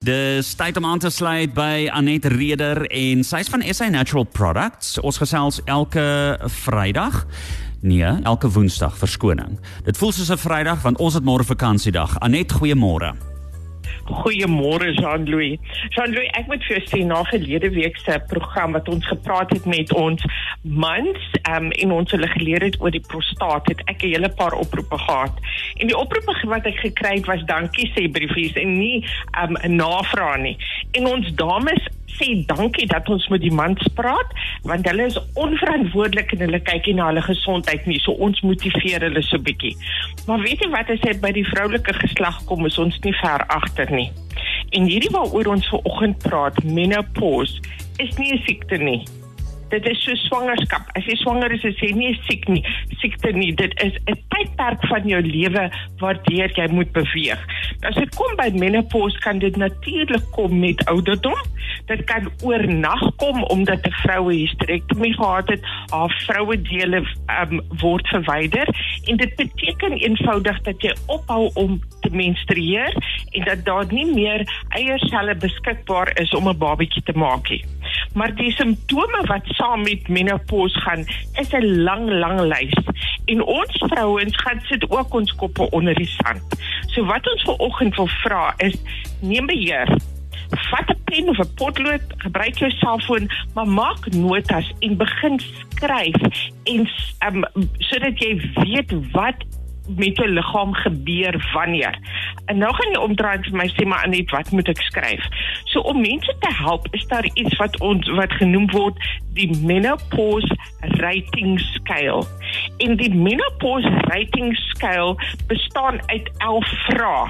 Dis tyd om aan te sluit by Anet Reder en sy's van SA Natural Products. Ons gesels elke Vrydag. Nee, elke Woensdag verskoning. Dit voel soos 'n Vrydag want ons het môre vakansiedag. Anet, goeiemôre. Goeiemôre Jean-Louis. Jean-Louis, ek moet vir jou sê na verlede week se program wat ons gepraat het met ons mans, um, en ons hulle geleer het oor die prostaat, het ek 'n hele paar oproepe gehad. En die oproepe wat ek gekry het was dankie sê briefies en nie um, navraag nie. En ons dames sê dankie dat ons met die mans praat want hulle is onverantwoordelik en hulle kyk nie na hulle gesondheid nie. So ons motiveer hulle so bietjie. Maar weet jy wat as dit by die vroulike geslag kom, is ons nie ver agter nie. En hierdie waaroor ons ver oggend praat, menopause, is nie 'n siekte nie dit is so swangerskap. As jy swanger is, is jy nie siek nie, siekte nie. Dit is 'n tydperk van jou lewe waardeur jy moet beweeg. As dit kom by menopause, kan dit natuurlik kom met ouderdom. Dit kan oornag kom omdat 'n vrou 'n hysterektomie gehad het, haar vroue dele um, word verwyder en dit beteken eenvoudig dat jy ophou om te menstrueer en dat daar nie meer eierselle beskikbaar is om 'n babatjie te maak nie. Maar die simptome wat saam met menopause gaan, is 'n lang lang lys. En ons vrouens gaan sit ook ons koppe onder die sand. So wat ons vanoggend wil vra is neem beheer. Vat 'n pen of 'n potlood, gebruik jou selfoon, maar maak notas en begin skryf en um, sodat jy weet wat met jou liggaam gebeur wanneer. En nou gaan jy omdraai vir my sê maar net wat moet ek skryf? So om mense te help is daar iets wat ons wat genoem word die menopause rating scale. En die menopause rating scale bestaan uit 11 vrae.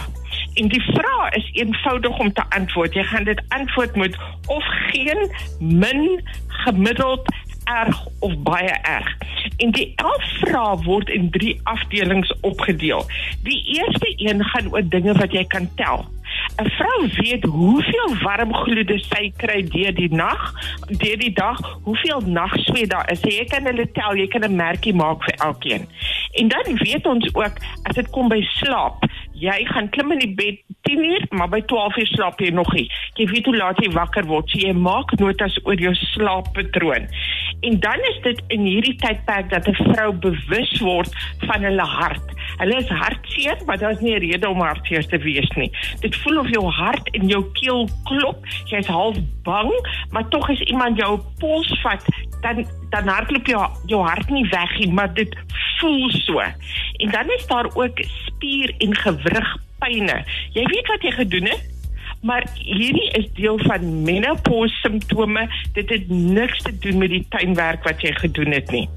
En die vraag is eenvoudig om te antwoord. Jy gaan dit antwoord met of geen, min, gemiddeld, erg of baie erg. En die 11 vrae word in 3 afdelings opgedeel. Die eerste een gaan oor dinge wat jy kan tel. 'n Vrou weet hoeveel warm gloede sy kry deur die nag, deur die dag, hoeveel nagsweet daar is. Jy kan hulle tel, jy kan 'n merkie maak vir elkeen. En dan weet ons ook as dit kom by slaap, jy gaan klim in die bed 10 uur, maar by 12 uur slaap jy nog nie. Jy weet hoe laat jy wakker word, so jy maak notas oor jou slaappatroon. En dan is dit in hierdie tydperk dat 'n vrou bewus word van hulle hart. Hulle is hartseer, maar daar's nie 'n rede om hartseer te wees nie. Dit voel of jou hart in jou keel klop. Jy's half bang, maar tog as iemand jou pols vat, dan dan hardloop jou jou hart nie weg nie, maar dit voel so. En dan is daar ook spier en gewrigpyne. Jy weet wat jy gedoen het? Maar hierdie is deel van menopause simptome. Dit het niks te doen met die tuinwerk wat jy gedoen het nie.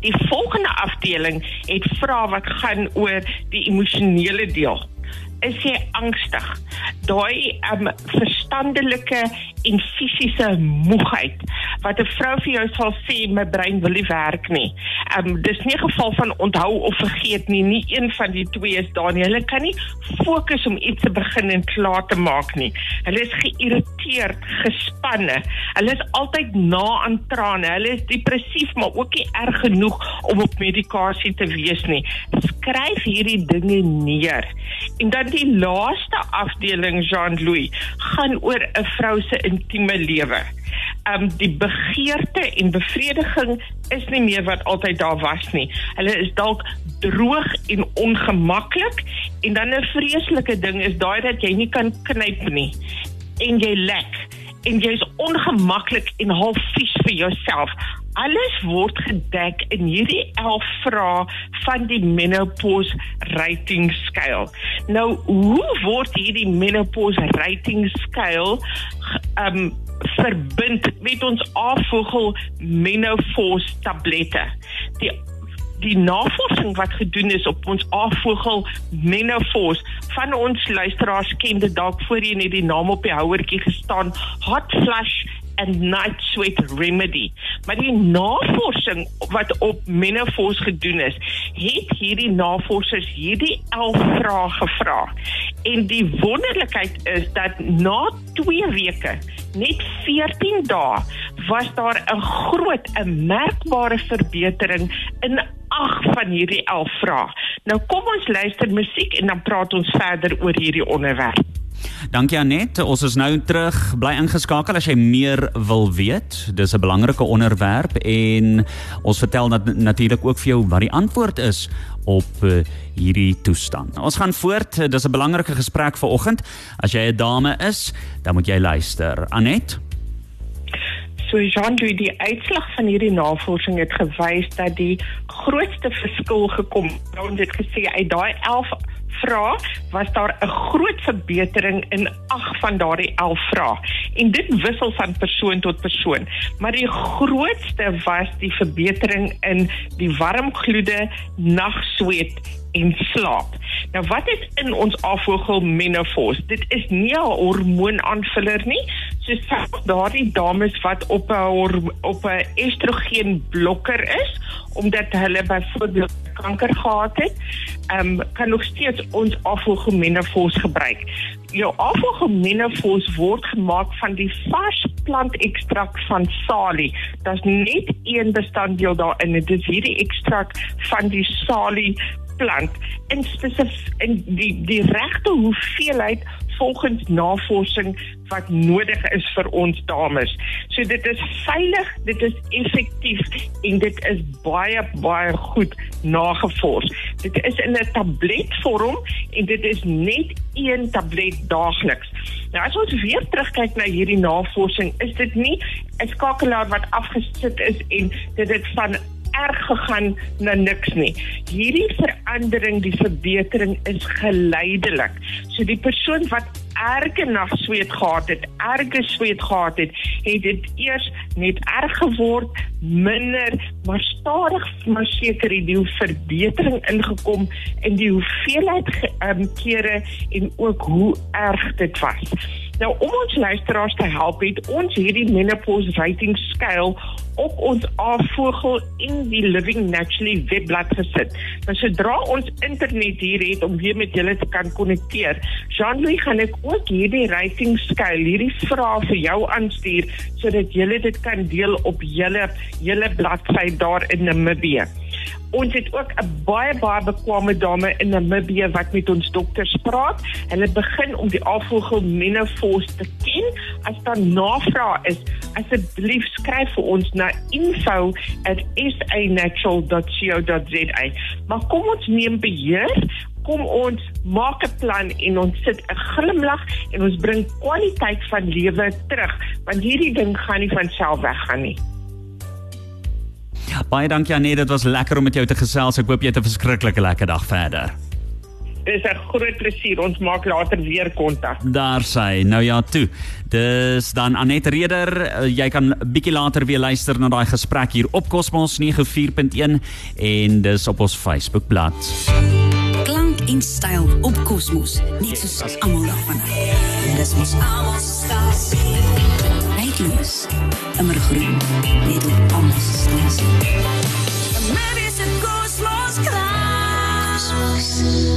Die volgende afdeling het vrae wat gaan oor die emosionele deel is jy angstig. Daai um, verstandelike en fisiese moegheid wat 'n vrou vir jou sal sê my brein wil nie werk nie. Um dis nie 'n geval van onthou of vergeet nie, nie een van die twee is daar nie. Hulle kan nie fokus om iets te begin en klaar te maak nie. Hulle is geïrriteerd, gespanne. Hulle is altyd na aan trane. Hulle is depressief, maar ook nie erg genoeg om op medikasie te wees nie. Skryf hierdie dinge neer. En dan die laaste afdeling Jean-Louis gaan oor 'n vrou se intieme lewe. Um die begeerte en bevrediging is nie meer wat altyd daar was nie. Hulle is dalk droog en ongemaklik en dan 'n vreeslike ding is daai dat jy nie kan knyp nie en jy lek en jy's ongemaklik en half vies vir jouself alles word gedek in hierdie 11 vrae van die menopause rating scale. Nou, hoe word hierdie menopause rating scale um verbind met ons afvogel menopause tablette? Die die navorsing wat gedoen is op ons afvogel menopause van ons luisteraars ken dit dalk voorheen het die naam op die houertjie gestaan hot flush and night sweat remedy. Maar die navorsing wat op menopause gedoen is, het hierdie navorsers hierdie 11 vrae gevra. En die wonderlikheid is dat na 2 weke, net 14 dae, was daar 'n groot, 'n merkbare verbetering in ag van hierdie 11 vrae. Nou kom ons luister musiek en dan praat ons verder oor hierdie onderwerp. Dankie Anet. Ons is nou terug. Bly ingeskakel as jy meer wil weet. Dis 'n belangrike onderwerp en ons vertel nat natuurlik ook vir jou wat die antwoord is op uh, hierdie toestand. Ons gaan voort. Dis 'n belangrike gesprek vir oggend. As jy 'n dame is, dan moet jy luister. Anet So Jean-Louis die uitslag van hierdie navorsing het gewys dat die grootste verskil gekom het. Ons het gesê uit daai 11 vrae was daar 'n groot verbetering in 8 van daardie 11 vrae. En dit wissel van persoon tot persoon, maar die grootste was die verbetering in die warm gloede, nagsweet en slaap. Nou wat is in ons afvogel menopause? Dit is nie 'n hormoonaanvuller nie, soos daardie dames wat op 'n op 'n estrogen blokker is omdat hulle byvoorbeeld kanker gehad het, um, kan nog steeds ons afvogel menopause gebruik. Jou afvogel menopause word gemaak van die vars plantekstrakt van salie. Daar's net een bestanddeel daarin. Dit is hierdie ekstrak van die salie plant in spesifiek in die die regte hoeveelheid volgens navorsing wat nodig is vir ons dames. So dit is veilig, dit is effektief en dit is baie baie goed nagevors. Dit is in 'n tabletvorm en dit is net een tablet daagliks. Nou as ons weer terugkyk na hierdie navorsing, is dit nie 'n skakelaar wat afgesit is en dit het van erg gegaan na niks nie. Hierdie verandering, die verbetering is geleidelik. So die persoon wat erge nagsweet gehad het, erge sweet gehad het, het dit eers net erg geword, minder, maar stadig maar seker die verbetering ingekom in die hoeveelheid um, kere en ook hoe erg dit was. Nou om ons luisteraars te help het ons hierdie menopause rating skaal op ons afvogel in die Living Naturally webblad gesit. Nou sodra ons internet hier het om weer met julle te kan konnekteer, Jean-Louis gaan ek ook hierdie rating skaal, hierdie vrae vir jou aanstuur sodat julle dit kan deel op julle julle bladsy daar in Namibië. Ons het ook 'n baie baie bekwame dame in Namibië wat met ons dokters praat. Hulle begin om die afvogel menopause te ken. As daar navraag is, asseblief skryf vir ons na info@sanatural.co.za. Maar kom ons neem beheer kom ons maak 'n plan en ons sit 'n glimlag en ons bring kwaliteit van lewe terug want hierdie ding gaan nie van self weggaan nie. Baie dankie Anet, dit was lekker om met jou te gesels. Ek hoop jy het 'n verskriklike lekker dag verder. Dis 'n groot plesier. Ons maak later weer kontak. Daar sê. Nou ja, toe. Dis dan Anet Reder. Eh, jy kan bietjie later weer luister na daai gesprek hier op Cosmos 94.1 en dis op ons Facebookblad. Klank en styl op Cosmos. Net soos almal daarvan. Dis mos almal stasie toekoms immer groen, net op almal se stelsel. Maybe it's a ghost lost class.